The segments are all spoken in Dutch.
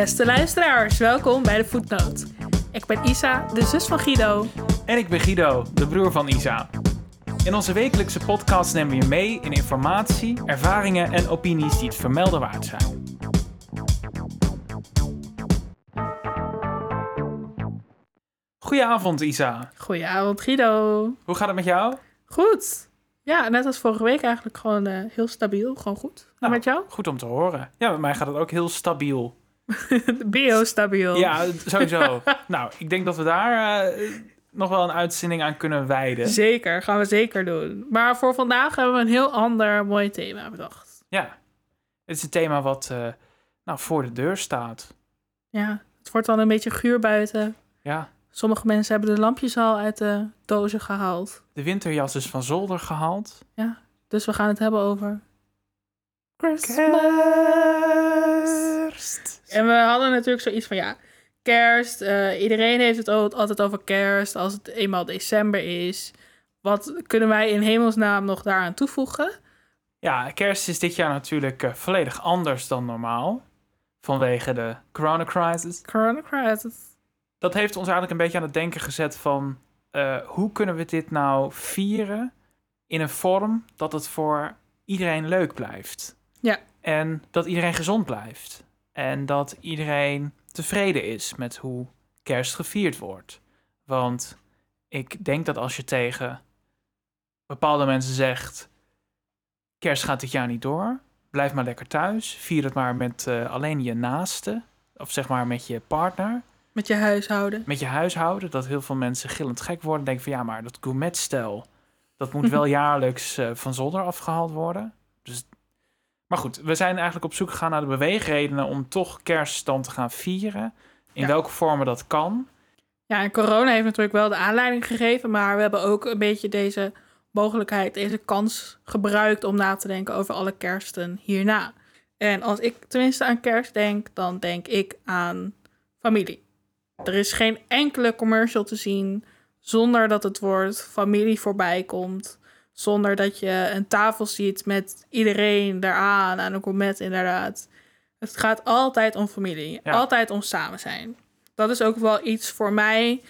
Beste luisteraars, welkom bij de Voetnoot. Ik ben Isa, de zus van Guido. En ik ben Guido, de broer van Isa. In onze wekelijkse podcast nemen we je mee in informatie, ervaringen en opinies die het vermelden waard zijn. Goedenavond, Isa. Goedenavond, Guido. Hoe gaat het met jou? Goed. Ja, net als vorige week eigenlijk gewoon eh, heel stabiel. Gewoon goed. En Nou, met jou? Goed om te horen. Ja, met mij gaat het ook heel stabiel. Biostabiel. Ja, sowieso. nou, ik denk dat we daar eh, nog wel een uitzending aan kunnen wijden. Zeker, gaan we zeker doen. Maar voor vandaag hebben we een heel ander mooi thema bedacht. Ja, het is een thema wat eh, nou, voor de deur staat. Ja, het wordt dan een beetje guur buiten. Ja, Sommige mensen hebben de lampjes al uit de dozen gehaald. de winterjas is van zolder gehaald. Dus we gaan het hebben over Christmas. Kerst. En we hadden natuurlijk zoiets van ja, kerst. eh, iedereen heeft het altijd over kerst. Als het eenmaal december is. Wat kunnen wij in hemelsnaam nog daaraan toevoegen? Ja, kerst is dit jaar natuurlijk eh, volledig anders dan normaal. Vanwege de coronacrisis. Corona crisis. Dat heeft ons eigenlijk een beetje aan het denken gezet van... eh, hoe kunnen we dit nou vieren in een vorm dat het voor iedereen leuk blijft? Ja. En dat iedereen gezond blijft. En dat iedereen tevreden is met hoe kerst gevierd wordt. Want ik denk dat als je tegen bepaalde mensen zegt... kerst gaat dit jaar niet door, blijf maar lekker thuis. Vier het maar met eh, alleen je naaste. Of zeg maar met je partner Met je huishouden. met je huishouden, dat heel veel mensen gillend gek worden. Denken van ja, maar dat gourmetstel, dat moet wel jaarlijks eh, van zolder afgehaald worden. Maar goed, we zijn eigenlijk op zoek gegaan naar de beweegredenen om toch kerst dan te gaan vieren. In Ja. welke vormen dat kan. Ja, en corona heeft natuurlijk wel de aanleiding gegeven. Maar we hebben ook een beetje deze mogelijkheid, deze kans gebruikt om na te denken over alle kersten hierna. En als ik tenminste aan kerst denk, dan denk ik aan familie. Er is geen enkele commercial te zien zonder dat het woord familie voorbij komt. Zonder dat je een tafel ziet met iedereen daaraan, aan een gourmet inderdaad. Het gaat altijd om familie. Ja. Altijd om samen zijn. Dat is ook wel iets voor mij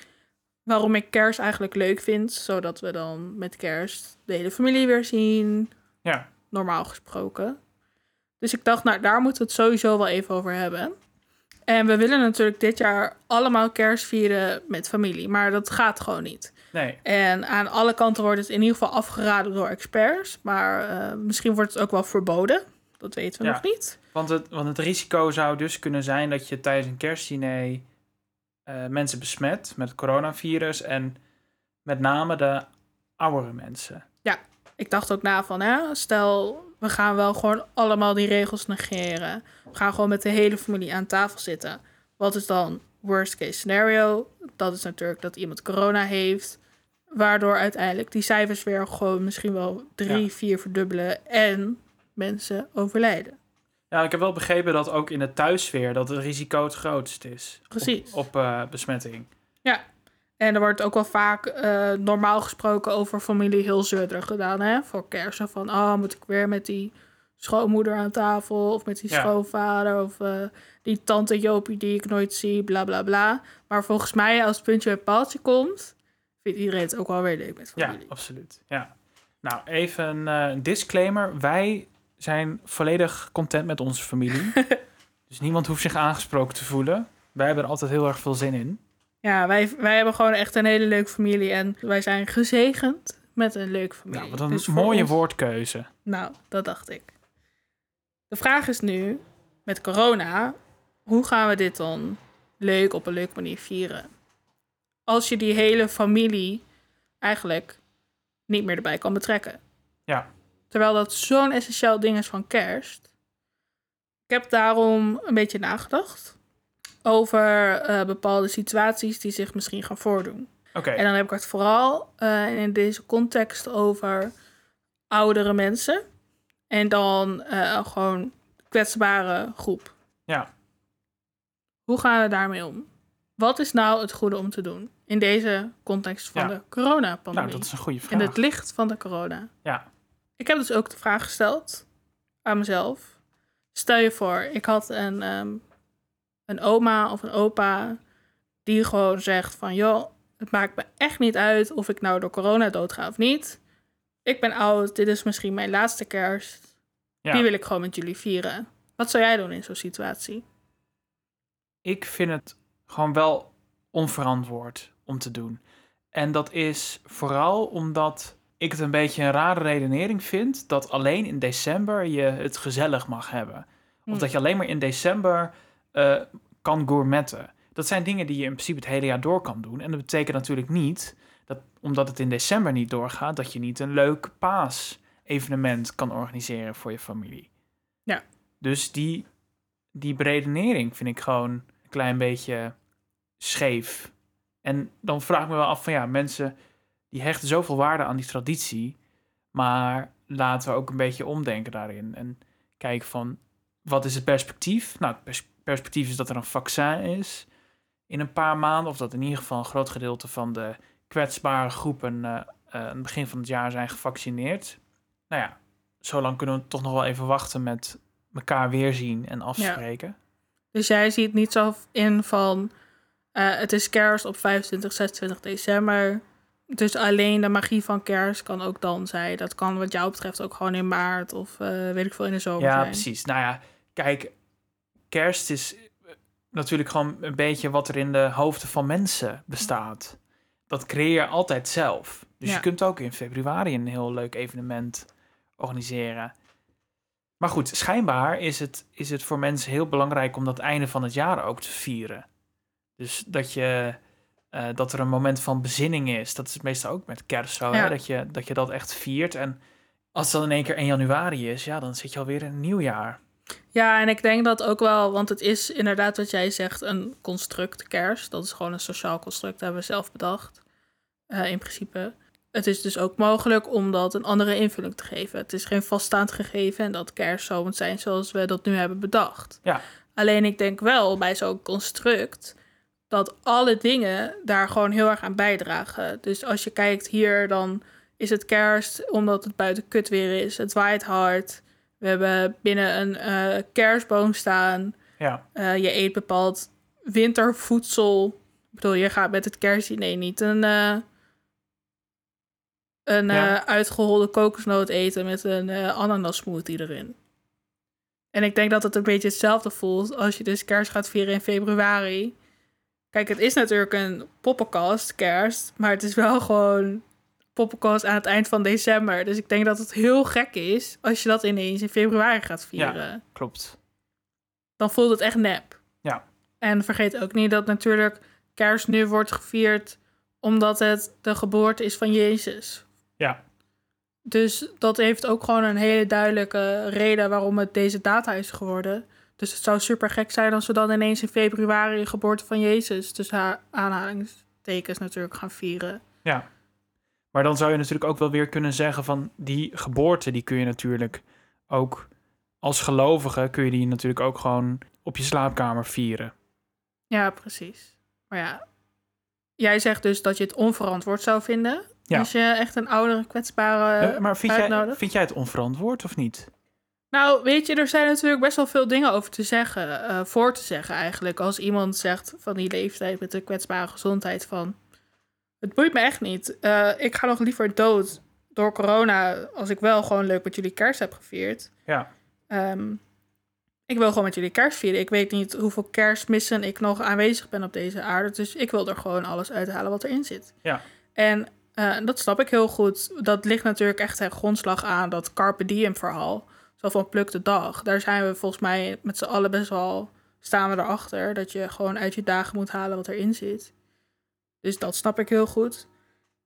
waarom ik kerst eigenlijk leuk vind. Zodat we dan met kerst de hele familie weer zien. Ja, Normaal gesproken. Dus ik dacht, nou, daar moeten we het sowieso wel even over hebben. En we willen natuurlijk dit jaar allemaal kerst vieren met familie. Maar dat gaat gewoon niet. Nee. En aan alle kanten wordt het in ieder geval afgeraden door experts. Maar eh, misschien wordt het ook wel verboden. Dat weten we Ja. nog niet. Want het, want het risico zou dus kunnen zijn dat je tijdens een kerstdiner eh, mensen besmet met het coronavirus. En met name de oudere mensen. Ik dacht ook na van, hè, stel, we gaan wel gewoon allemaal die regels negeren. We gaan gewoon met de hele familie aan tafel zitten. Wat is dan worst case scenario? Dat is natuurlijk dat iemand corona heeft. Waardoor uiteindelijk die cijfers weer gewoon misschien wel drie, Ja. vier verdubbelen. En mensen overlijden. Ja, ik heb wel begrepen dat ook in de thuissfeer dat het risico het grootst is. Precies. Op, op eh, besmetting. Ja. En er wordt ook wel vaak eh, normaal gesproken over familie heel zeurderig gedaan. Hè? Voor kersen van, oh, moet ik weer met die schoonmoeder aan tafel? Of met die Ja. schoonvader? Of eh, die tante Jopie die ik nooit zie, bla bla bla. Maar volgens mij, als het puntje bij paaltje komt, vindt iedereen het ook wel weer leuk met Ja, familie. absoluut. Ja. Nou, even een eh, disclaimer. Wij zijn volledig content met onze familie. dus niemand hoeft zich aangesproken te voelen. Wij hebben er altijd heel erg veel zin in. Ja, wij, wij hebben gewoon echt een hele leuke familie. En wij zijn gezegend met een leuke familie. Nou, wat een Dus mooie ons- woordkeuze. Nou, dat dacht ik. De vraag is nu, met corona, hoe gaan we dit dan leuk op een leuke manier vieren? Als je die hele familie eigenlijk niet meer erbij kan betrekken. Ja. Terwijl dat zo'n essentieel ding is van kerst. Ik heb daarom een beetje nagedacht over eh, bepaalde situaties die zich misschien gaan voordoen. Oké, En dan heb ik het vooral eh, in deze context over oudere mensen. En dan eh, gewoon kwetsbare groep. ja. Hoe gaan we daarmee om? Wat is nou het goede om te doen in deze context van Ja. de coronapandemie? Nou, dat is een goede in vraag. het licht van de corona. Ja, Ik heb dus ook de vraag gesteld aan mezelf. Stel je voor, ik had een, ehm, een oma of een opa die gewoon zegt van joh, het maakt me echt niet uit of ik nou door corona doodga of niet. Ik ben oud, dit is misschien mijn laatste kerst. Ja. Die wil ik gewoon met jullie vieren. Wat zou jij doen in zo'n situatie? ik vind het gewoon wel onverantwoord om te doen. En dat is vooral omdat ik het een beetje een rare redenering vind dat alleen in december je het gezellig mag hebben. Of Hm. dat je alleen maar in december eh, kan gourmetten. Dat zijn dingen die je in principe het hele jaar door kan doen. En dat betekent natuurlijk niet dat omdat het in december niet doorgaat, dat je niet een leuk paas-evenement kan organiseren voor je familie. Ja. Dus die, die beredenering vind ik gewoon een klein beetje scheef. En dan vraag ik me wel af van ja, mensen die hechten zoveel waarde aan die traditie, maar laten we ook een beetje omdenken daarin en kijken van wat is het perspectief? Nou, het pers- perspectief is dat er een vaccin is in een paar maanden, of dat in ieder geval een groot gedeelte van de kwetsbare groepen eh, eh, aan het begin van het jaar zijn gevaccineerd. Nou ja, zolang kunnen we toch nog wel even wachten met elkaar weerzien en afspreken. Dus jij ziet niet zo in van eh, het is kerst op 25, 26 december. Dus alleen de magie van kerst kan ook dan zijn. Dat kan wat jou betreft ook gewoon in maart of eh, weet ik veel in de zomer Ja, zijn. precies. Nou ja, kijk, kerst is eh, natuurlijk gewoon een beetje wat er in de hoofden van mensen bestaat. Dat creëer je altijd zelf. Dus Ja. je kunt ook in februari een heel leuk evenement organiseren. Maar goed, schijnbaar is het, is het voor mensen heel belangrijk om dat einde van het jaar ook te vieren. Dus dat, je, eh, dat er een moment van bezinning is. Dat is meestal ook met kerst zo, Ja. hè? Dat, je, dat je dat echt viert. En als het dan in één keer 1 januari is, ja, dan zit je alweer in een nieuw jaar. Ja, en ik denk dat ook wel, want het is inderdaad wat jij zegt, een construct kerst. Dat is gewoon een sociaal construct, dat hebben we zelf bedacht. eh, in principe. Het is dus ook mogelijk om dat een andere invulling te geven. Het is geen vaststaand gegeven en dat kerst zo moet zijn zoals we dat nu hebben bedacht. Ja. Alleen ik denk wel bij zo'n construct dat alle dingen daar gewoon heel erg aan bijdragen. Dus als je kijkt hier, dan is het kerst omdat het buiten kut weer is. Het waait hard. We hebben binnen een eh, kerstboom staan. Ja, Eh, je eet bepaald wintervoedsel. Ik bedoel, je gaat met het kerstdiner niet een, eh, een Ja. eh, uitgeholde kokosnoot eten met een eh ananas smoothie erin. En ik denk dat het een beetje hetzelfde voelt als je dus kerst gaat vieren in februari. Kijk, het is natuurlijk een poppenkast, kerst, maar het is wel gewoon poppenkast aan het eind van december. Dus ik denk dat het heel gek is als je dat ineens in februari gaat vieren klopt. dan voelt het echt nep. Ja. En vergeet ook niet dat natuurlijk kerst nu wordt gevierd omdat het de geboorte is van Jezus. Ja. Dus dat heeft ook gewoon een hele duidelijke reden waarom het deze data is geworden. Dus het zou super gek zijn als we dan ineens in februari de geboorte van Jezus, dus haar aanhalingstekens natuurlijk, gaan vieren. Ja. Maar dan zou je natuurlijk ook wel weer kunnen zeggen van die geboorte, die kun je natuurlijk ook als gelovige kun je die natuurlijk ook gewoon op je slaapkamer vieren. Ja, precies. Maar ja, jij zegt dus dat je het onverantwoord zou vinden. Ja. Als je echt een oudere, kwetsbare Eh, maar vind jij, vind jij het onverantwoord of niet? Nou, weet je, er zijn natuurlijk best wel veel dingen over te zeggen, eh, voor te zeggen eigenlijk. Als iemand zegt van die leeftijd met de kwetsbare gezondheid van... Het boeit me echt niet. Eh, ik ga nog liever dood door corona als ik wel gewoon leuk met jullie kerst heb gevierd. Ja. Ehm, ik wil gewoon met jullie kerst vieren. Ik weet niet hoeveel kerstmissen ik nog aanwezig ben op deze aarde. Dus ik wil er gewoon alles uithalen wat erin zit. Ja. En eh, dat snap ik heel goed. Dat ligt natuurlijk echt ten grondslag aan dat Carpe Diem verhaal. Zo van pluk de dag. Daar zijn we volgens mij met z'n allen best wel... staan we erachter. Dat je gewoon uit je dagen moet halen wat erin zit. Dus dat snap ik heel goed.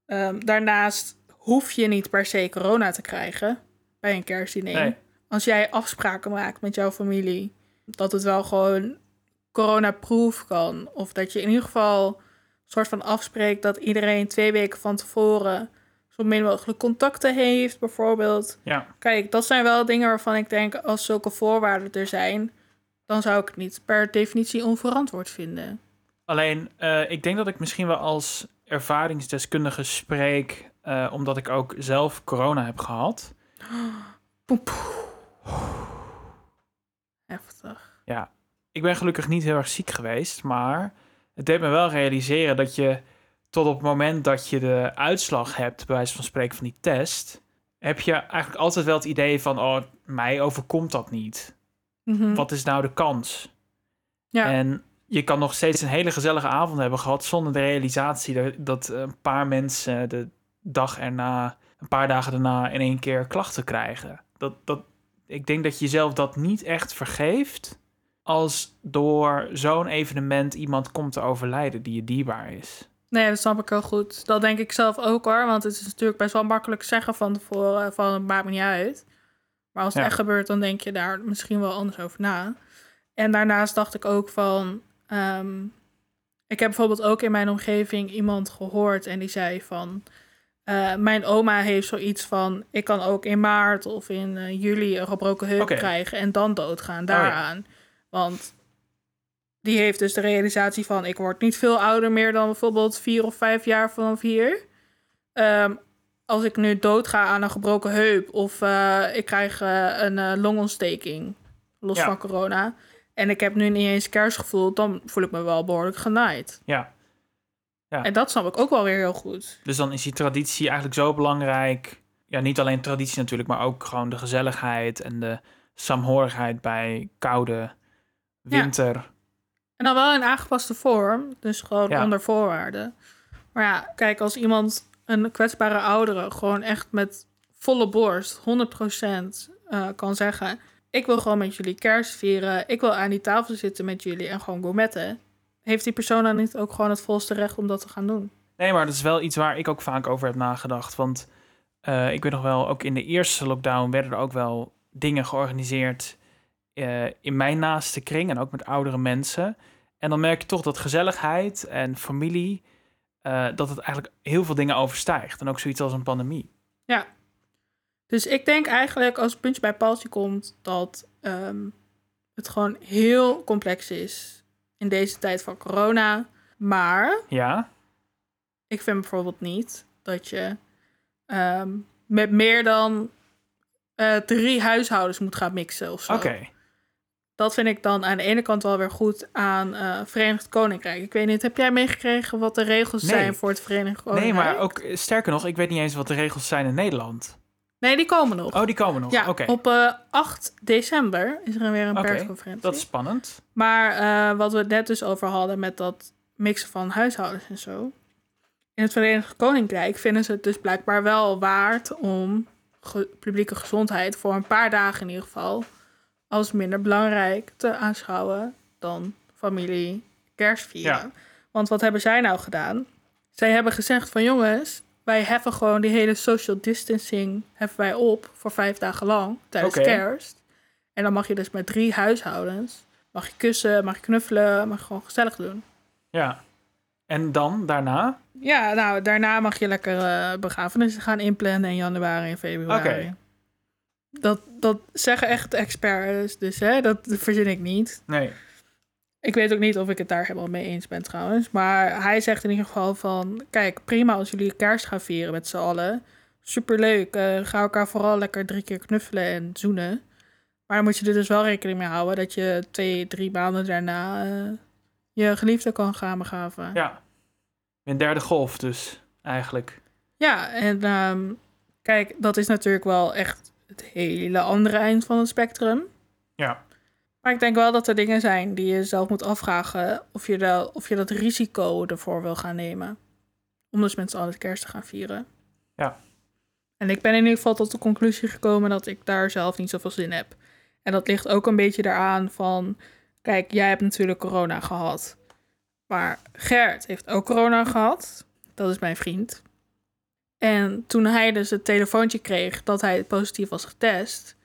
Ehm, daarnaast hoef je niet per se corona te krijgen bij een kerstdiner. Nee. Als jij afspraken maakt met jouw familie, dat het wel gewoon corona-proof kan. Of dat je in ieder geval een soort van afspreekt dat iedereen twee weken van tevoren zo min mogelijk contacten heeft, bijvoorbeeld. Ja. Kijk, dat zijn wel dingen waarvan ik denk, als zulke voorwaarden er zijn, dan zou ik het niet per definitie onverantwoord vinden. Alleen, eh, ik denk dat ik misschien wel als ervaringsdeskundige spreek, eh, omdat ik ook zelf corona heb gehad. Poep. Heftig. Ja. ik ben gelukkig niet heel erg ziek geweest, maar het deed me wel realiseren dat je tot op het moment dat je de uitslag hebt, bij wijze van spreken van die test, heb je eigenlijk altijd wel het idee van, oh, mij overkomt dat niet. Mhm. Wat is nou de kans? Ja. En je kan nog steeds een hele gezellige avond hebben gehad zonder de realisatie dat, dat een paar mensen de dag erna, een paar dagen daarna in één keer klachten krijgen. Dat, dat, ik denk dat je jezelf dat niet echt vergeeft als door zo'n evenement iemand komt te overlijden die je dierbaar is. Nee, dat snap ik heel goed. Dat denk ik zelf ook hoor. Want het is natuurlijk best wel makkelijk zeggen van tevoren van het maakt me niet uit. Maar als het Ja. echt gebeurt, dan denk je daar misschien wel anders over na. En daarnaast dacht ik ook van... ehm, ik heb bijvoorbeeld ook in mijn omgeving iemand gehoord en die zei van... eh, mijn oma heeft zoiets van... ik kan ook in maart of in eh, juli een gebroken heup krijgen en dan doodgaan ja. daaraan. Want die heeft dus de realisatie van... ik word niet veel ouder meer dan bijvoorbeeld vier of vijf jaar vanaf hier. Ehm, als ik nu doodga aan een gebroken heup... of eh, ik krijg eh, een eh, longontsteking, los Ja. van corona... en ik heb nu niet eens kerstgevoel... dan voel ik me wel behoorlijk genaaid. Ja, Ja. En dat snap ik ook wel weer heel goed. dus dan is die traditie eigenlijk zo belangrijk. Ja, niet alleen traditie natuurlijk, maar ook gewoon de gezelligheid en de saamhorigheid bij koude winter. En dan wel in aangepaste vorm, dus gewoon Ja. onder voorwaarden. Maar ja, kijk, als iemand een kwetsbare oudere gewoon echt met volle borst, 100% eh, kan zeggen: Ik wil gewoon met jullie kerst vieren, ik wil aan die tafel zitten met jullie en gewoon gourmetten. Heeft die persoon dan niet ook gewoon het volste recht om dat te gaan doen? Nee, maar dat is wel iets waar ik ook vaak over heb nagedacht. Want eh, ik weet nog wel, ook in de eerste lockdown werden er ook wel dingen georganiseerd eh, in mijn naaste kring en ook met oudere mensen. En dan merk je toch dat gezelligheid en familie, eh, dat het eigenlijk heel veel dingen overstijgt. En ook zoiets als een pandemie. Dus ik denk eigenlijk als het puntje bij paaltje komt dat ehm, het gewoon heel complex is in deze tijd van corona. Maar Ja, ik vind bijvoorbeeld niet dat je ehm, met meer dan eh, drie huishoudens moet gaan mixen of zo. oké. Dat vind ik dan aan de ene kant wel weer goed aan eh Verenigd Koninkrijk. Ik weet niet, heb jij meegekregen wat de regels Nee. zijn voor het Verenigd Koninkrijk? Nee, maar ook eh, sterker nog, ik weet niet eens wat de regels zijn in Nederland. Nee, die komen nog. Oh, die komen nog. ja, Oké, op eh, 8 december is er weer een Oké, persconferentie. dat is spannend. Maar eh, wat we het net dus over hadden met dat mixen van huishoudens en zo. In het Verenigd Koninkrijk vinden ze het dus blijkbaar wel waard om ge- publieke gezondheid voor een paar dagen in ieder geval als minder belangrijk te aanschouwen dan familie kerstvieren. Ja. Want wat hebben zij nou gedaan? Zij hebben gezegd van jongens, wij heffen gewoon die hele social distancing heffen wij op voor vijf dagen lang tijdens kerst. En dan mag je dus met drie huishoudens, mag je kussen, mag je knuffelen, mag je gewoon gezellig doen. Ja. En dan, daarna? Ja, nou, daarna mag je lekker eh begrafenissen gaan inplannen in januari en februari. Oké. Dat, dat zeggen echt experts, dus hè, dat verzin ik niet. Nee. Ik weet ook niet of ik het daar helemaal mee eens ben trouwens. Maar hij zegt in ieder geval van... Kijk, prima als jullie kerst gaan vieren met z'n allen. Superleuk. eh ga elkaar vooral lekker drie keer knuffelen en zoenen. Maar dan moet je er dus wel rekening mee houden... dat je twee, drie maanden daarna... eh, je geliefde kan gaan begraven. Ja, Ja. Een derde golf dus, eigenlijk. en ehm, kijk, dat is natuurlijk wel echt het hele andere eind van het spectrum. Ja. Maar ik denk wel dat er dingen zijn die je zelf moet afvragen of je, de, of je dat risico ervoor wil gaan nemen. Om dus met z'n allen kerst te gaan vieren. Ja. En ik ben in ieder geval tot de conclusie gekomen dat ik daar zelf niet zoveel zin heb. En dat ligt ook een beetje daaraan van, kijk, jij hebt natuurlijk corona gehad. Maar Gert heeft ook corona gehad. Dat is mijn vriend. En toen hij dus het telefoontje kreeg dat hij positief was getest,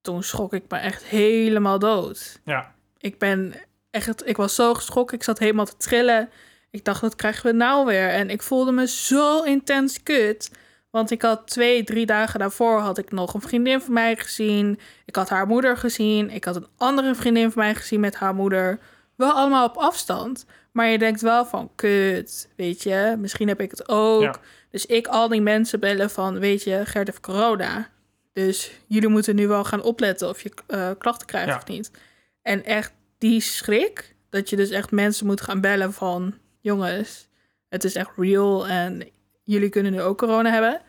toen schrok ik me echt helemaal dood. Ja. Ik ben echt, ik was zo geschrokken. Ik zat helemaal te trillen. Ik dacht, wat krijgen we nou weer? En ik voelde me zo intens kut. Want ik had twee, drie dagen daarvoor had ik nog een vriendin van mij gezien. Ik had haar moeder gezien. Ik had een andere vriendin van mij gezien met haar moeder. Wel allemaal op afstand. Maar je denkt wel van, kut, weet je. Misschien heb ik het ook. Ja. Dus ik al die mensen bellen van, weet je, Gert heeft corona. Dus jullie moeten nu wel gaan opletten of je eh, klachten krijgt Ja. of niet. En echt die schrik, dat je dus echt mensen moet gaan bellen van... jongens, het is echt real en jullie kunnen nu ook corona hebben.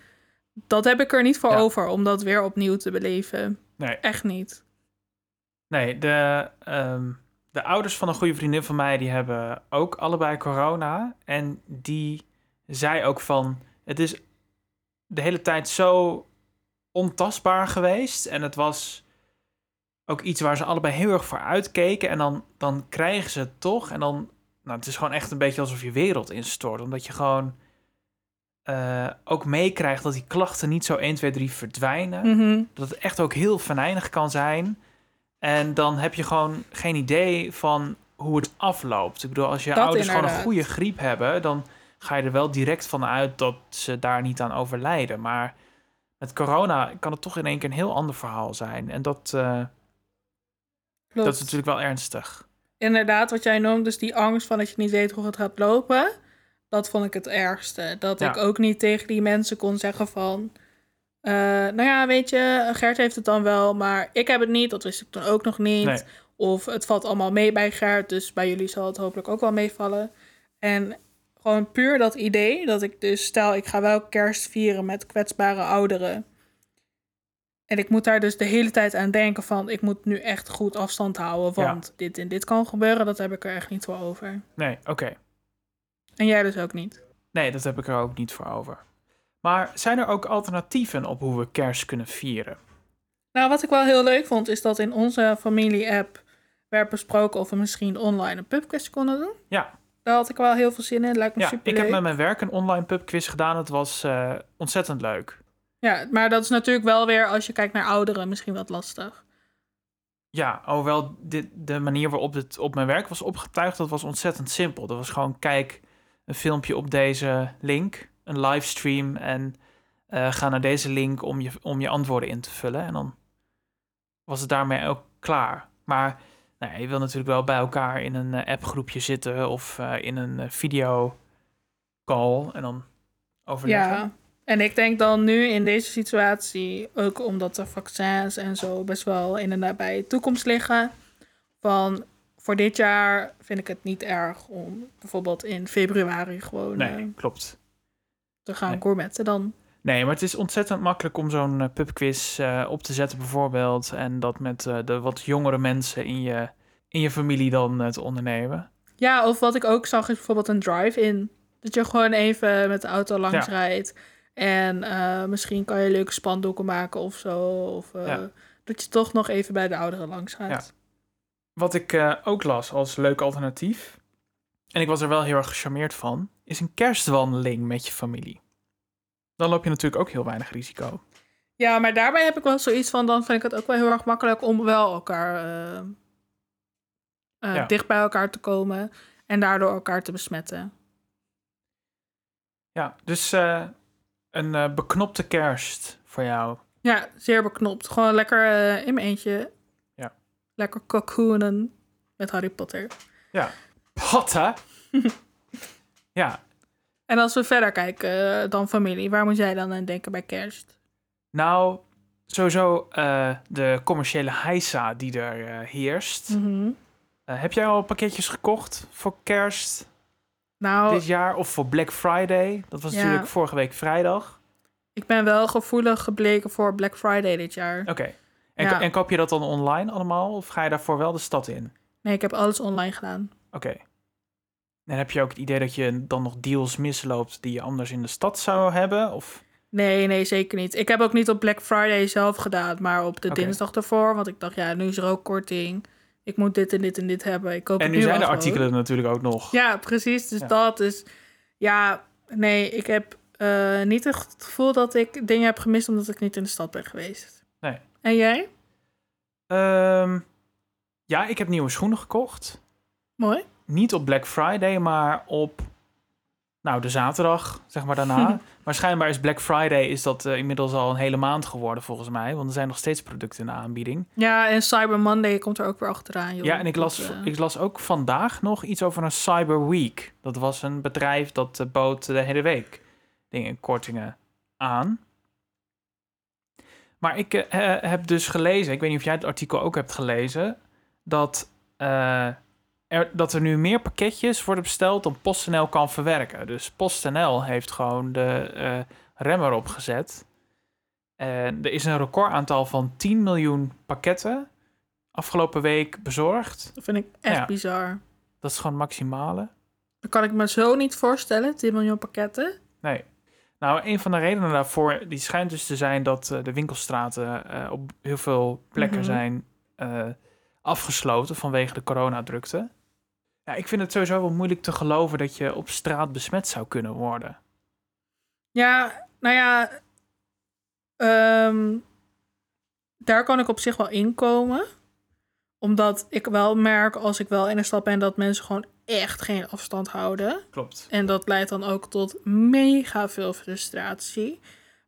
Dat heb ik er niet voor Ja. over om dat weer opnieuw te beleven. Nee, Echt niet. nee de, ehm, de ouders van een goede vriendin van mij... die hebben ook allebei corona. En die zei ook van... het is de hele tijd zo ontastbaar geweest. En het was ook iets waar ze allebei heel erg voor uitkeken. En dan, dan krijgen ze het toch. En dan... Nou, het is gewoon echt een beetje alsof je wereld instort. Omdat je gewoon... eh, ook meekrijgt dat die klachten niet zo 1, 2, 3 verdwijnen. Mhm. dat het echt ook heel venijnig kan zijn. En dan heb je gewoon geen idee van hoe het afloopt. Ik bedoel, als je Dat ouders gewoon een goede griep hebben, dan ga je er wel direct van uit dat ze daar niet aan overlijden. Maar met corona kan het toch in één keer een heel ander verhaal zijn. En dat, eh, dat is natuurlijk wel ernstig. Inderdaad, wat jij noemt, dus die angst van dat je niet weet hoe het gaat lopen. Dat vond ik het ergste. Dat Ja. ik ook niet tegen die mensen kon zeggen van... eh, nou ja, weet je, Gert heeft het dan wel, maar ik heb het niet. Dat wist ik toen ook nog niet. Nee. Of het valt allemaal mee bij Gert, dus bij jullie zal het hopelijk ook wel meevallen. En gewoon puur dat idee dat ik dus... Stel, ik ga wel kerst vieren met kwetsbare ouderen. En ik moet daar dus de hele tijd aan denken van... ik moet nu echt goed afstand houden, Ja. want dit en dit kan gebeuren. Dat heb ik er echt niet voor over. Nee, oké. En jij dus ook niet. Nee, dat heb ik er ook niet voor over. Maar zijn er ook alternatieven op hoe we kerst kunnen vieren? Nou, wat ik wel heel leuk vond, is dat in onze familie-app werd besproken of we misschien online een pubquiz konden doen. Ja, Daar had ik wel heel veel zin in. Lijkt me ja super ik heb met mijn werk een online pubquiz gedaan. Het was eh, ontzettend leuk. Ja, maar dat is natuurlijk wel weer, als je kijkt naar ouderen, misschien wat lastig. Ja, hoewel dit, de manier waarop het op mijn werk was opgetuigd, dat was ontzettend simpel. Dat was gewoon, kijk een filmpje op deze link, een livestream, en eh, ga naar deze link om je, om je antwoorden in te vullen. En dan was het daarmee ook klaar. Maar nou je wil natuurlijk wel bij elkaar in een eh, appgroepje zitten of eh, in een eh, video call en dan overleggen. Ja, en ik denk dan nu in deze situatie, ook omdat de vaccins en zo best wel in de nabije toekomst liggen, van voor dit jaar vind ik het niet erg om bijvoorbeeld in februari gewoon Nee, klopt. te gaan Nee. gourmetten dan. Nee, maar het is ontzettend makkelijk om zo'n eh, pubquiz eh, op te zetten bijvoorbeeld. En dat met eh, de wat jongere mensen in je, in je familie dan te ondernemen. Ja, of wat ik ook zag is bijvoorbeeld een drive-in. Dat je gewoon even met de auto langs Ja. rijdt. En misschien kan je leuke spandoeken maken of zo. Of Ja. dat je toch nog even bij de ouderen langs gaat. Wat ik ook las als leuk alternatief, en ik was er wel heel erg gecharmeerd van, is een kerstwandeling met je familie. Dan loop je natuurlijk ook heel weinig risico. Ja, maar daarbij heb ik wel zoiets van... dan vind ik het ook wel heel erg makkelijk om wel elkaar... eh, eh, Ja. dicht bij elkaar te komen... en daardoor elkaar te besmetten. Ja, dus eh, een beknopte kerst voor jou. Ja, zeer beknopt. Gewoon lekker in mijn eentje. Ja. Lekker cocoonen met Harry Potter. Patta! ja, En als we verder kijken eh, dan familie... waar moet jij dan aan denken bij kerst? nou, sowieso eh, de commerciële heisa die er eh, heerst. Mhm. Heb jij al pakketjes gekocht voor kerst Nou, dit jaar of voor Black Friday? Dat was Ja. natuurlijk vorige week vrijdag. ik ben wel gevoelig gebleken voor Black Friday dit jaar. Oké. En, Ja. en koop je dat dan online allemaal of ga je daarvoor wel de stad in? Nee, ik heb alles online gedaan. Oké. En heb je ook het idee dat je dan nog deals misloopt die je anders in de stad zou hebben? Of... Nee, nee, zeker niet. Ik heb ook niet op Black Friday zelf gedaan, maar op de dinsdag ervoor. Want ik dacht, ja, nu is er ook korting. Ik moet dit en dit en dit hebben. Ik koop En het nu zijn de artikelen natuurlijk ook nog. Ja, precies. Dus Ja. dat is... Ja, nee, ik heb eh, niet echt het gevoel dat ik dingen heb gemist... omdat ik niet in de stad ben geweest. Nee. En jij? Ehm, ja, ik heb nieuwe schoenen gekocht. Mooi. Niet op Black Friday, maar op nou, de zaterdag, zeg maar daarna. maar schijnbaar is Black Friday is dat eh, inmiddels al een hele maand geworden volgens mij. Want er zijn nog steeds producten in de aanbieding. Ja, en Cyber Monday komt er ook weer achteraan, joh. Ja, en ik las, Dat, eh, ik las ook vandaag nog iets over een Cyber Week. Dat was een bedrijf dat eh, bood de hele week dingen, kortingen aan. Maar ik heb dus gelezen, ik weet niet of jij het artikel ook hebt gelezen, dat er, dat er nu meer pakketjes worden besteld dan PostNL kan verwerken. Dus PostNL heeft gewoon de uh, rem erop gezet. En er is een recordaantal van 10 miljoen pakketten afgelopen week bezorgd. Dat vind ik echt bizar. Dat is gewoon maximale. Dat kan ik me zo niet voorstellen, 10 miljoen pakketten. Nee. Nou, een van de redenen daarvoor, die schijnt dus te zijn dat uh, de winkelstraten uh, op heel veel plekken mm -hmm. zijn uh, afgesloten vanwege de coronadrukte. Ja, ik vind het sowieso wel moeilijk te geloven dat je op straat besmet zou kunnen worden. Ja, nou ja, um, daar kan ik op zich wel inkomen. Omdat ik wel merk als ik wel in de stad ben dat mensen gewoon echt geen afstand houden. Klopt. En dat leidt dan ook tot mega veel frustratie.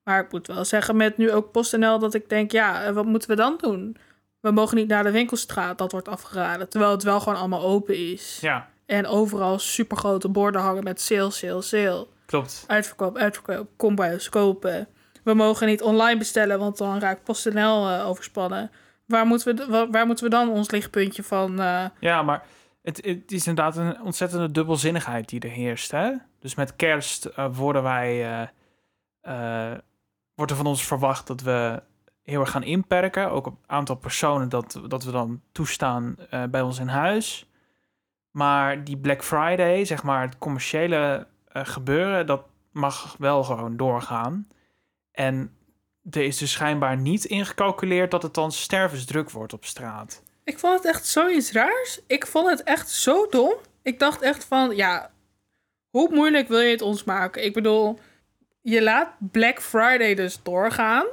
Maar ik moet wel zeggen, met nu ook PostNL, dat ik denk, ja, wat moeten we dan doen? We mogen niet naar de winkelstraat, dat wordt afgeraden. Terwijl het wel gewoon allemaal open is. Ja. En overal supergrote borden hangen met sale, sale, sale. Klopt. Uitverkoop, uitverkoop, kom bij ons kopen. We mogen niet online bestellen, want dan raakt PostNL uh, overspannen. Waar moeten, we, waar, moeten we dan ons lichtpuntje van... Uh... Ja, maar het, het, is inderdaad een ontzettende dubbelzinnigheid die er heerst. Hè? Dus met kerst uh, worden wij, wordt er van ons verwacht dat we heel erg gaan inperken. Ook op aantal personen dat, dat we dan toestaan uh, bij ons in huis. Maar die Black Friday, zeg maar het commerciële gebeuren, dat mag wel gewoon doorgaan. En er is dus schijnbaar niet ingecalculeerd dat het dan stervensdruk wordt op straat. Ik vond het echt zoiets raars. Ik vond het echt zo dom. Ik dacht echt van, ja, hoe moeilijk wil je het ons maken? Ik bedoel, je laat Black Friday dus doorgaan.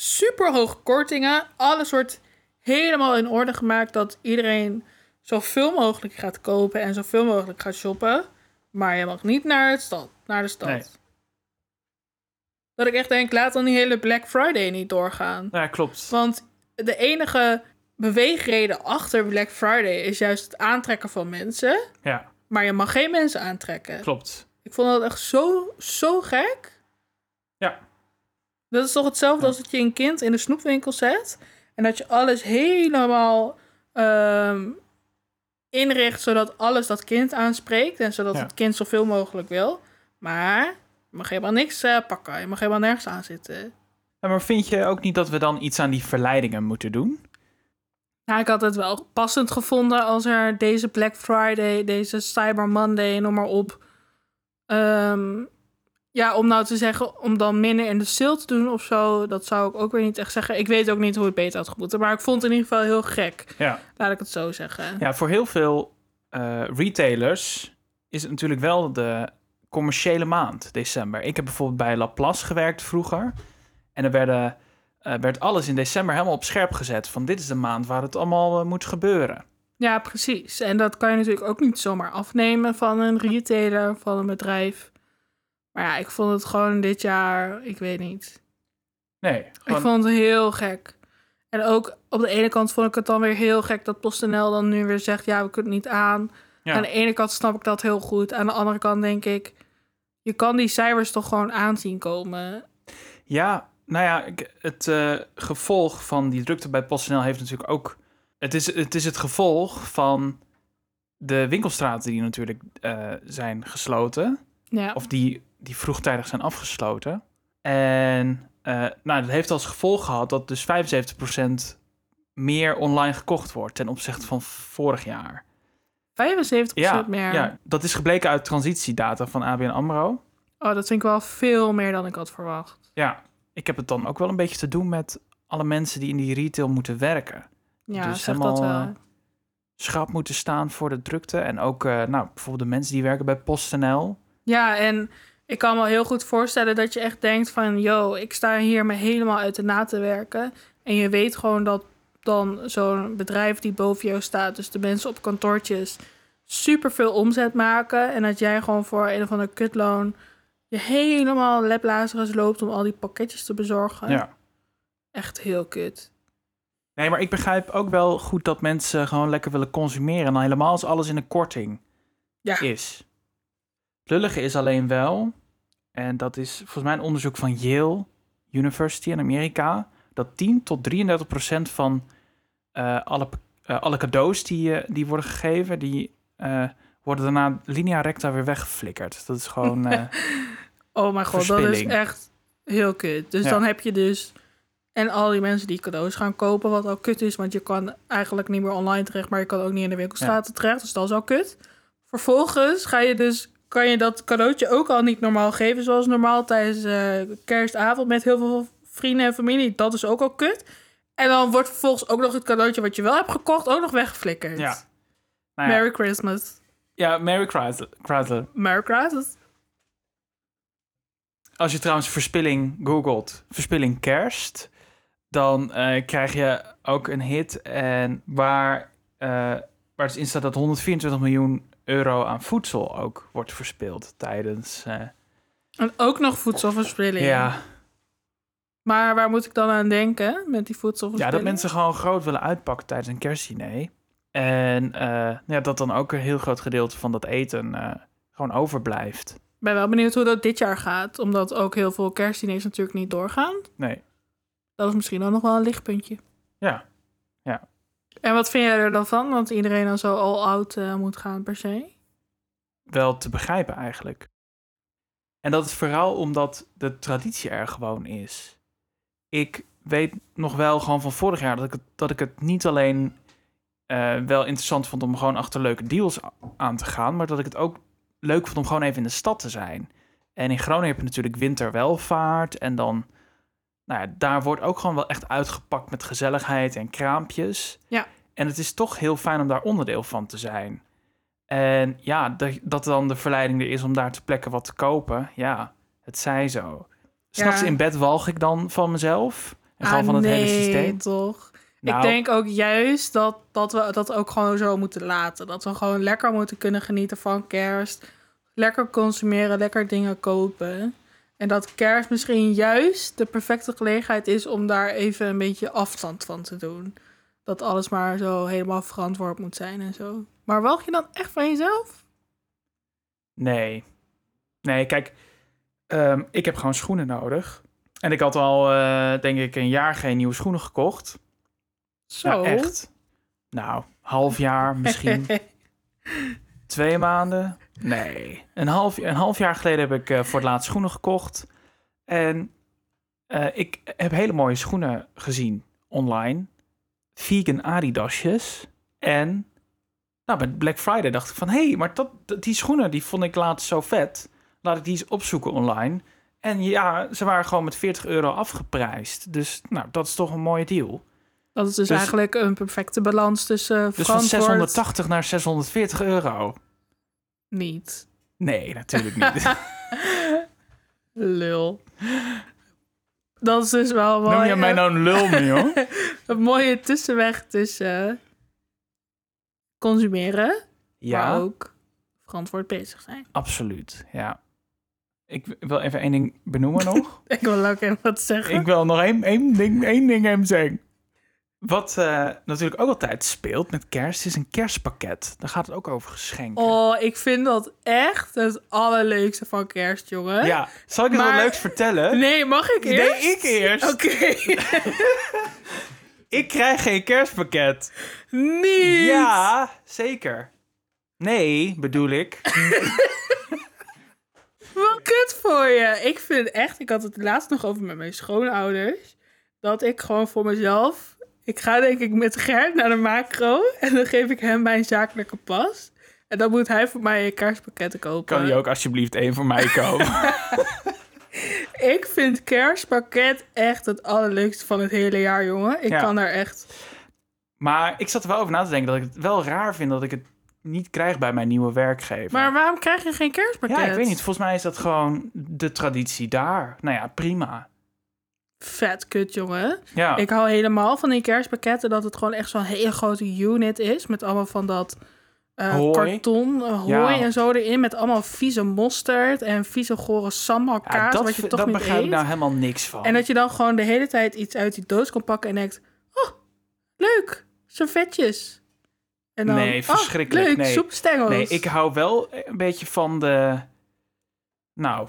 Super hoge kortingen. Alles wordt helemaal in orde gemaakt dat iedereen zoveel mogelijk gaat kopen en zoveel mogelijk gaat shoppen. Maar je mag niet naar, het stad, naar de stad. Nee. Dat ik echt denk, laat dan die hele Black Friday niet doorgaan. Ja, klopt. Want de enige beweegreden achter Black Friday is juist het aantrekken van mensen. Ja. Maar je mag geen mensen aantrekken. Klopt. Ik vond dat echt zo, zo gek. Ja. Dat is toch hetzelfde als dat je een kind in de snoepwinkel zet. En dat je alles helemaal um, inricht zodat alles dat kind aanspreekt. En zodat Ja. het kind zoveel mogelijk wil. Maar je mag helemaal niks eh, pakken. Je mag helemaal nergens aan zitten. Ja, maar vind je ook niet dat we dan iets aan die verleidingen moeten doen? Nou, ik had het wel passend gevonden als er deze Black Friday, deze Cyber Monday, noem maar op. ehm, ja, om nou te zeggen, om dan minder in de sale te doen of zo, dat zou ik ook weer niet echt zeggen. Ik weet ook niet hoe het beter had gemoeten, maar ik vond het in ieder geval heel gek. Ja. Laat ik het zo zeggen. Ja, voor heel veel eh, retailers is het natuurlijk wel de commerciële maand, december. Ik heb bijvoorbeeld bij Laplace gewerkt vroeger. En er werden, eh, werd alles in december helemaal op scherp gezet. Van dit is de maand waar het allemaal eh, moet gebeuren. Ja, precies. En dat kan je natuurlijk ook niet zomaar afnemen van een retailer, van een bedrijf. Maar ja, ik vond het gewoon dit jaar, ik weet niet. Nee, gewoon, Ik vond het heel gek. En ook op de ene kant vond ik het dan weer heel gek dat PostNL dan nu weer zegt: ja, we kunnen het niet aan. ja. Aan de ene kant snap ik dat heel goed. Aan de andere kant denk ik: je kan die cijfers toch gewoon aanzien komen. Ja, nou ja, ik- het eh, gevolg van die drukte bij PostNL heeft natuurlijk ook... Het is, het is het gevolg van de winkelstraten die natuurlijk eh, zijn gesloten. Ja, Of die, die vroegtijdig zijn afgesloten. En eh, nou, dat heeft als gevolg gehad dat dus 75% meer online gekocht wordt ten opzichte van vorig jaar. 75% Ja, meer. ja, dat is gebleken uit transitiedata van ABN AMRO. Oh, dat vind ik wel veel meer dan ik had verwacht. Ja, ik heb het dan ook wel een beetje te doen met alle mensen die in die retail moeten werken. Ja, Dus zeg dat helemaal, wel. eh, Schrap moeten staan voor de drukte. En ook eh, nou, bijvoorbeeld de mensen die werken bij PostNL. Ja, en ik kan me heel goed voorstellen dat je echt denkt van... yo, ik sta hier me helemaal uit de na te werken. En je weet gewoon dat dan zo'n bedrijf die boven jou staat... dus de mensen op kantoortjes super veel omzet maken... en dat jij gewoon voor een of ander kutloon... je helemaal leplazerus loopt om al die pakketjes te bezorgen. Ja. Echt heel kut. Nee, maar ik begrijp ook wel goed dat mensen gewoon lekker willen consumeren. En dan helemaal als alles in een korting Ja. is. Lullige is alleen wel, en dat is volgens mij een onderzoek van Yale University in Amerika, dat 10 tot 33 procent van eh, alle eh, alle cadeaus die, eh, die worden gegeven, die worden daarna linea recta weer weggeflikkerd. Dat is gewoon... Oh mijn god, dat is echt heel kut. Dus Ja. dan heb je dus... En al die mensen die cadeaus gaan kopen, wat al kut is... want je kan eigenlijk niet meer online terecht... maar je kan ook niet in de winkelstraten terecht, dus dat is al kut. Vervolgens ga je dus, kan je dat cadeautje ook al niet normaal geven... zoals normaal tijdens eh, kerstavond met heel veel vrienden en familie. Dat is ook al kut. En dan wordt vervolgens ook nog het cadeautje wat je wel hebt gekocht... ook nog weggeflikkerd. ja. Nou ja, Merry Christmas. ja, Merry Chrysler. Chrysler. Merry Christmas. Als je trouwens verspilling googelt, verspilling kerst, dan eh, krijg je ook een hit en waar, eh, waar dus in staat dat 124 miljoen euro aan voedsel ook wordt verspild tijdens. eh, En ook nog voedselverspilling. ja, Maar waar moet ik dan aan denken met die ja, voedselverspilling? dat mensen gewoon groot willen uitpakken tijdens een kerstdiner. En eh, ja, dat dan ook een heel groot gedeelte van dat eten eh, gewoon overblijft. Ik ben wel benieuwd hoe dat dit jaar gaat. Omdat ook heel veel kerstdiners natuurlijk niet doorgaan. Nee, Dat is misschien dan nog wel een lichtpuntje. ja. En wat vind jij er dan van? Dat iedereen dan zo all out eh, moet gaan per se? wel te begrijpen eigenlijk. En dat is vooral omdat de traditie er gewoon is. Ik weet nog wel gewoon van vorig jaar dat ik het, dat ik het niet alleen eh, wel interessant vond om gewoon achter leuke deals aan te gaan, maar dat ik het ook leuk vond om gewoon even in de stad te zijn. En in Groningen heb je natuurlijk winterwelvaart en dan, nou ja, daar wordt ook gewoon wel echt uitgepakt met gezelligheid en kraampjes. Ja. En het is toch heel fijn om daar onderdeel van te zijn. En ja, dat, dat dan de verleiding er is om daar ter plekke wat te kopen. Ja, het zij zo. S'nachts Ja. in bed walg ik dan van mezelf. En gewoon Ah, van het nee, hele systeem. toch? Nou, Ik denk ook juist dat, dat we dat ook gewoon zo moeten laten. Dat we gewoon lekker moeten kunnen genieten van kerst. Lekker consumeren, lekker dingen kopen. En dat kerst misschien juist de perfecte gelegenheid is om daar even een beetje afstand van te doen. Dat alles maar zo helemaal verantwoord moet zijn en zo. Maar walg je dan echt van jezelf? Nee. Nee, kijk, ehm, ik heb gewoon schoenen nodig. En ik had al, eh, denk ik, een jaar geen nieuwe schoenen gekocht. Zo. Nou, echt. Nou, half jaar misschien. Twee maanden? Nee. Een half, een half jaar geleden heb ik eh, voor het laatst schoenen gekocht. En eh, ik heb hele mooie schoenen gezien online. Vegan Adidasjes. En nou, met Black Friday dacht ik van... hé, hey, maar dat, dat- die schoenen die vond ik laatst zo vet. Laat ik die eens opzoeken online. En ja, ze waren gewoon met 40 euro afgeprijsd. Dus nou, dat is toch een mooie deal. Dat is dus, Dus- eigenlijk een perfecte balans tussen Dus van verantwoord 680 naar 640 euro. Niet. Nee, natuurlijk niet. Lul. Dat is dus wel mooi. Noem je mij nou een lul, joh? Een mooie tussenweg tussen consumeren, maar Ja, ook verantwoord bezig zijn. absoluut. Ja. Ik wil even één ding benoemen nog. Ik wil ook even wat zeggen. ik wil nog één, één, ding, één ding hem zeggen. Wat eh, natuurlijk ook altijd speelt met kerst is een kerstpakket. Daar gaat het ook over geschenken. Oh, ik vind dat echt het allerleukste van kerst, jongen. Ja, zal ik eens Maar- wat leuks vertellen? Nee, mag ik Nee, eerst? ik eerst. Oké. Ik krijg geen kerstpakket. Niet. Ja, zeker. Nee, bedoel ik. Wat kut voor je. Ik vind echt, ik had het laatst nog over met mijn schoonouders, dat ik gewoon voor mezelf, ik ga denk ik met Gert naar de macro en dan geef ik hem mijn zakelijke pas. En dan moet hij voor mij kerstpakketten kopen. Kan je ook alsjeblieft één voor mij kopen? Ik vind kerstpakket echt het allerleukste van het hele jaar, jongen. Ik Ja. kan daar echt... Maar ik zat er wel over na te denken dat ik het wel raar vind dat ik het niet krijg bij mijn nieuwe werkgever. Maar waarom krijg je geen kerstpakket? ja, ik weet niet. Volgens mij is dat gewoon de traditie daar. Nou ja, prima. Vet kut, jongen. Ja, Ik hou helemaal van die kerstpakketten dat het gewoon echt zo'n hele grote unit is. Met allemaal van dat eh, Hooi. karton, eh, hooi Ja. en zo erin. Met allemaal vieze mosterd en vieze gore sambal ja, kaas. dat, wat je toch dat niet begrijp ik nou helemaal niks van. En dat je dan gewoon de hele tijd iets uit die doos kan pakken en denkt... Oh, leuk, servetjes. En dan, Nee, oh, verschrikkelijk, leuk, nee. soepstengels. Nee, ik hou wel een beetje van de... Nou,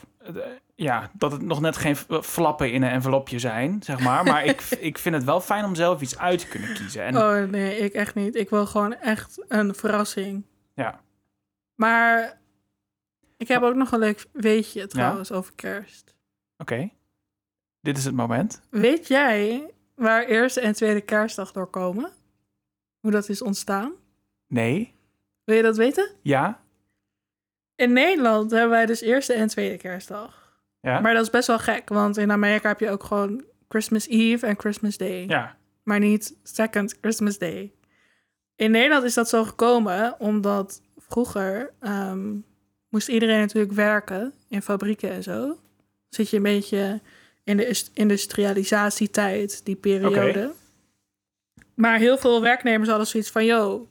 ja, dat het nog net geen flappen in een envelopje zijn, zeg maar. Maar ik, ik vind het wel fijn om zelf iets uit te kunnen kiezen. En Oh nee, ik echt niet. Ik wil gewoon echt een verrassing. ja, Maar ik heb ook nog een leuk weetje trouwens over kerst. oké. Dit is het moment. Weet jij waar eerste en tweede kerstdag door komen? Hoe dat is ontstaan? Nee. Wil je dat weten? Ja. In Nederland hebben wij dus eerste en tweede kerstdag. Ja. Maar dat is best wel gek, want in Amerika heb je ook gewoon Christmas Eve en Christmas Day. ja. Maar niet second Christmas Day. In Nederland is dat zo gekomen omdat vroeger ehm, moest iedereen natuurlijk werken in fabrieken en zo. Zit je een beetje in de is- industrialisatietijd, die periode. Maar heel veel werknemers hadden zoiets van, yo,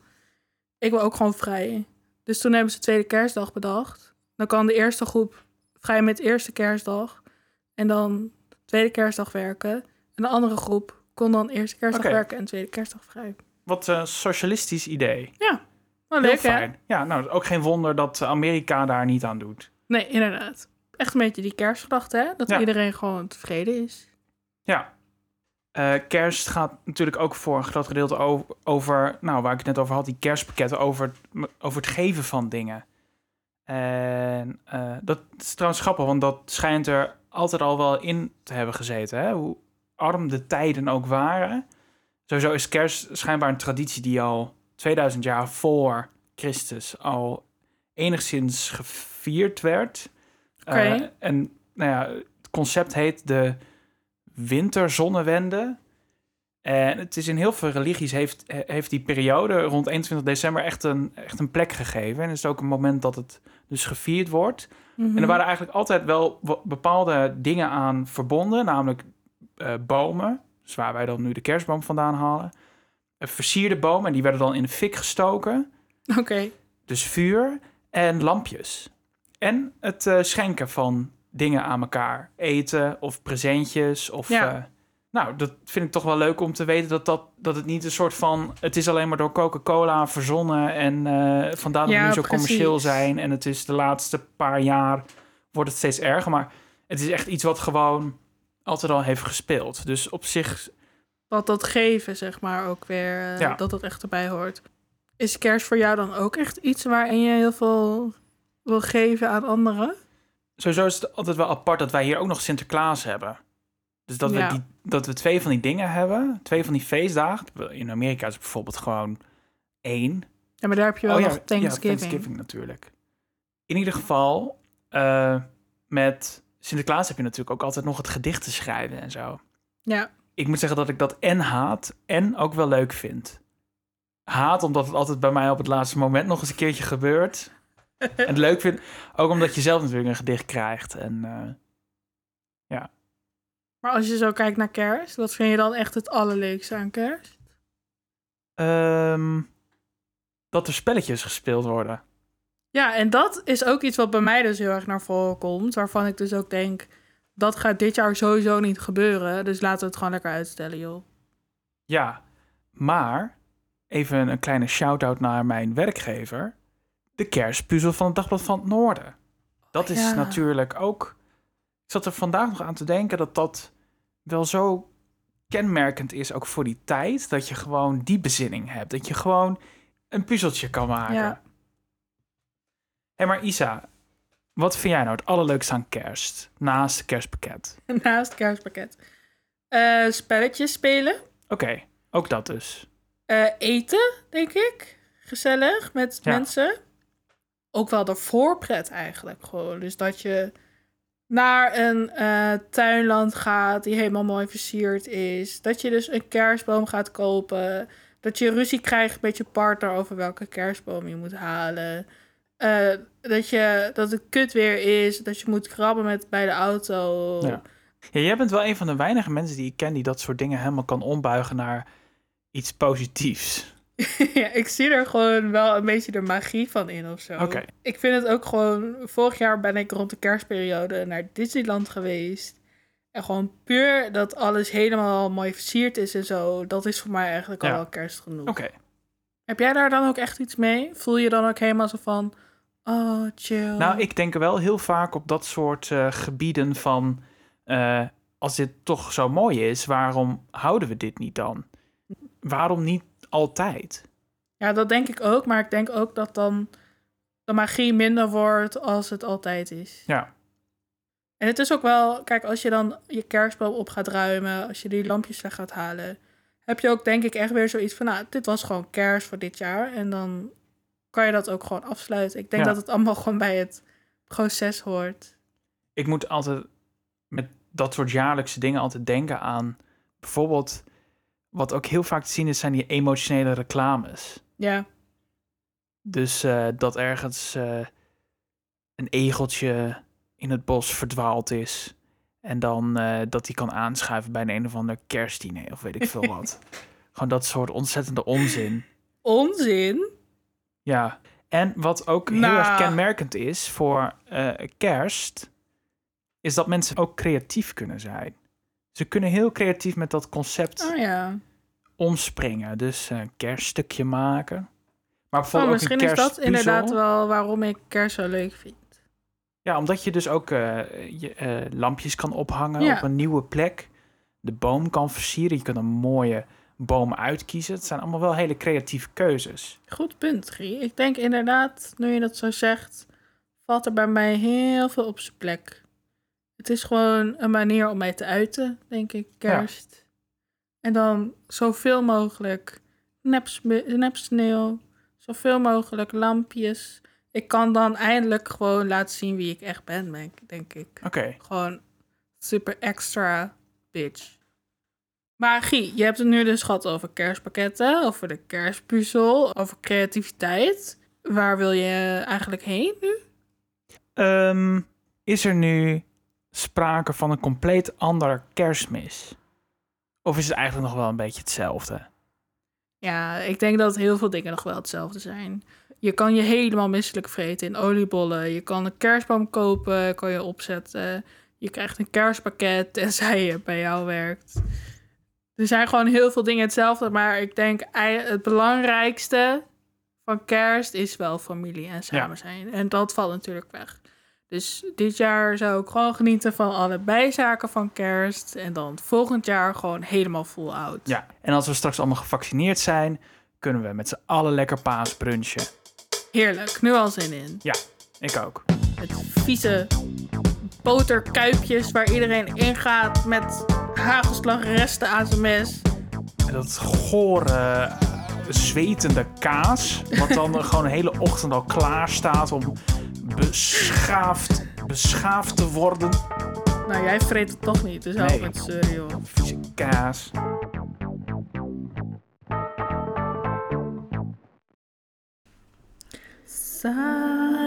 ik wil ook gewoon vrij. Dus toen hebben ze tweede kerstdag bedacht. Dan kan de eerste groep vrij met eerste kerstdag en dan tweede kerstdag werken. En de andere groep kon dan eerste kerstdag werken en tweede kerstdag vrij. Wat een socialistisch idee. Wel Heel leuk, hè? fijn. Ja, nou, ook geen wonder dat Amerika daar niet aan doet. Nee, inderdaad. Echt een beetje die kerstgedachte, hè? Dat Ja. iedereen gewoon tevreden is. Ja. Eh, kerst gaat natuurlijk ook voor een groot gedeelte o- over, nou, waar ik het net over had, die kerstpakketten, over, over het geven van dingen. En eh, dat is trouwens grappig, want dat schijnt er altijd al wel in te hebben gezeten. Hè? Hoe arm de tijden ook waren. Sowieso is kerst schijnbaar een traditie die al 2000 jaar voor Christus al enigszins gevierd werd. Oké. Eh, en nou ja, het concept heet de winterzonnewende. En het is in heel veel religies heeft, he- heeft die periode rond 21 december echt een, echt een plek gegeven. En het is ook een moment dat het dus gevierd wordt. Mhm. En er waren eigenlijk altijd wel bepaalde dingen aan verbonden, namelijk eh, bomen, dus waar wij dan nu de kerstboom vandaan halen. Eh, versierde bomen, en die werden dan in de fik gestoken. Oké. Dus vuur en lampjes. En het eh, schenken van dingen aan elkaar. Eten of presentjes. Of, Ja. Nou, dat vind ik toch wel leuk om te weten dat, dat, dat het niet een soort van... Het is alleen maar door Coca-Cola verzonnen en eh vandaar dat Ja, we nu zo precies. commercieel zijn. En het is de laatste paar jaar wordt het steeds erger. Maar het is echt iets wat gewoon altijd al heeft gespeeld. Dus op zich Dat dat geven, zeg maar, ook weer, eh, Ja. dat dat echt erbij hoort. Is kerst voor jou dan ook echt iets waarin je heel veel wil geven aan anderen? Sowieso is het altijd wel apart dat wij hier ook nog Sinterklaas hebben. Dus dat, Ja. we, die, dat we twee van die dingen hebben, twee van die feestdagen. In Amerika is het bijvoorbeeld gewoon één. Ja, maar daar heb je wel Oh ja, nog Thanksgiving. Ja, Thanksgiving natuurlijk. In ieder geval, eh, met Sinterklaas heb je natuurlijk ook altijd nog het gedicht te schrijven en zo. Ja. Ik moet zeggen dat ik dat en haat en ook wel leuk vind. Haat omdat het altijd bij mij op het laatste moment nog eens een keertje gebeurt. en leuk vind ook omdat je zelf natuurlijk een gedicht krijgt. En eh, Maar als je zo kijkt naar kerst, wat vind je dan echt het allerleukste aan kerst? ehm, dat er spelletjes gespeeld worden. Ja, en dat is ook iets wat bij mij dus heel erg naar voren komt. Waarvan ik dus ook denk, dat gaat dit jaar sowieso niet gebeuren. Dus laten we het gewoon lekker uitstellen, joh. Ja, maar even een kleine shout-out naar mijn werkgever. De kerstpuzzel van het Dagblad van het Noorden. Dat is Ja. natuurlijk ook... Ik zat er vandaag nog aan te denken dat dat wel zo kenmerkend is, ook voor die tijd, dat je gewoon die bezinning hebt. Dat je gewoon een puzzeltje kan maken. Ja. Hé, maar Isa, wat vind jij nou het allerleukste aan kerst? Naast kerstpakket. Naast kerstpakket. Eh, spelletjes spelen. Oké, ook dat dus. Eh, eten, denk ik. Gezellig met Ja. mensen. Ook wel de voorpret eigenlijk gewoon. Dus dat je naar een eh, tuinland gaat die helemaal mooi versierd is. Dat je dus een kerstboom gaat kopen. Dat je ruzie krijgt met je partner over welke kerstboom je moet halen. Eh, dat, je, dat het kut weer is. Dat je moet krabben met, bij de auto. Ja. Ja, jij bent wel een van de weinige mensen die ik ken die dat soort dingen helemaal kan ombuigen naar iets positiefs. ja, ik zie er gewoon wel een beetje de magie van in of zo. Ik vind het ook gewoon... Vorig jaar ben ik rond de kerstperiode naar Disneyland geweest. En gewoon puur dat alles helemaal mooi versierd is en zo. Dat is voor mij eigenlijk al wel kerst genoeg. Oké. Heb jij daar dan ook echt iets mee? Voel je dan ook helemaal zo van... Oh, chill. Nou, ik denk wel heel vaak op dat soort eh, gebieden van... eh, als dit toch zo mooi is, waarom houden we dit niet dan? Waarom niet altijd? Ja, dat denk ik ook. Maar ik denk ook dat dan de magie minder wordt als het altijd is. Ja, En het is ook wel, kijk, als je dan je kerstboom op gaat ruimen, als je die lampjes weg gaat halen, heb je ook denk ik echt weer zoiets van, nou, dit was gewoon kerst voor dit jaar. En dan kan je dat ook gewoon afsluiten. Ik denk Ja. dat het allemaal gewoon bij het proces hoort. ik moet altijd met dat soort jaarlijkse dingen altijd denken aan... bijvoorbeeld, wat ook heel vaak te zien is, zijn die emotionele reclames. Ja, Dus eh, dat ergens eh, een egeltje in het bos verdwaald is. En dan eh, dat hij kan aanschuiven bij een, een of ander kerstdiner of weet ik veel wat. Gewoon dat soort ontzettende onzin. onzin. Ja. En wat ook heel Nou. erg kenmerkend is voor kerst, is dat mensen ook creatief kunnen zijn. Ze kunnen heel creatief met dat concept Oh ja. Omspringen. Dus een kerststukje maken. Maar Oh, bijvoorbeeld ook misschien een is dat inderdaad wel waarom ik kerst zo leuk vind. Ja, omdat je dus ook eh, je, eh, lampjes kan ophangen Ja. op een nieuwe plek. De boom kan versieren. Je kunt een mooie boom uitkiezen. Het zijn allemaal wel hele creatieve keuzes. Goed punt, Grie. Ik denk inderdaad, nu je dat zo zegt, valt er bij mij heel veel op zijn plek. Het is gewoon een manier om mij te uiten, denk ik, kerst. En dan zoveel mogelijk nepsneeuw, zoveel mogelijk lampjes. Ik kan dan eindelijk gewoon laten zien wie ik echt ben, denk- denk ik. Oké. Gewoon super extra bitch. Maar Guy, je hebt het nu dus gehad over kerstpakketten, over de kerstpuzzel, over creativiteit. Waar wil je eigenlijk heen nu? Ehm, is er nu sprake van een compleet ander kerstmis? Of is het eigenlijk nog wel een beetje hetzelfde? Ja, ik denk dat heel veel dingen nog wel hetzelfde zijn. Je kan je helemaal misselijk vreten in oliebollen. Je kan een kerstboom kopen, kan je opzetten. Je krijgt een kerstpakket, tenzij je bij jou werkt. Er zijn gewoon heel veel dingen hetzelfde. Maar ik denk het belangrijkste van kerst is wel familie en samen zijn. En dat valt natuurlijk weg. Dus dit jaar zou ik gewoon genieten van alle bijzaken van kerst. En dan volgend jaar gewoon helemaal full out. Ja. En als we straks allemaal gevaccineerd zijn, kunnen we met z'n allen lekker paasbrunchen. Heerlijk, nu al zin in. Ik ook. Met vieze boterkuipjes waar iedereen ingaat met hagelslagresten aan zijn mes. En dat gore, eh, zwetende kaas, wat dan gewoon een hele ochtend al klaar staat om beschaafd, beschaafd te worden. Nou, jij vreet het toch niet, dus hou Nee. op met zeuren, joh. Vieze kaas. Silent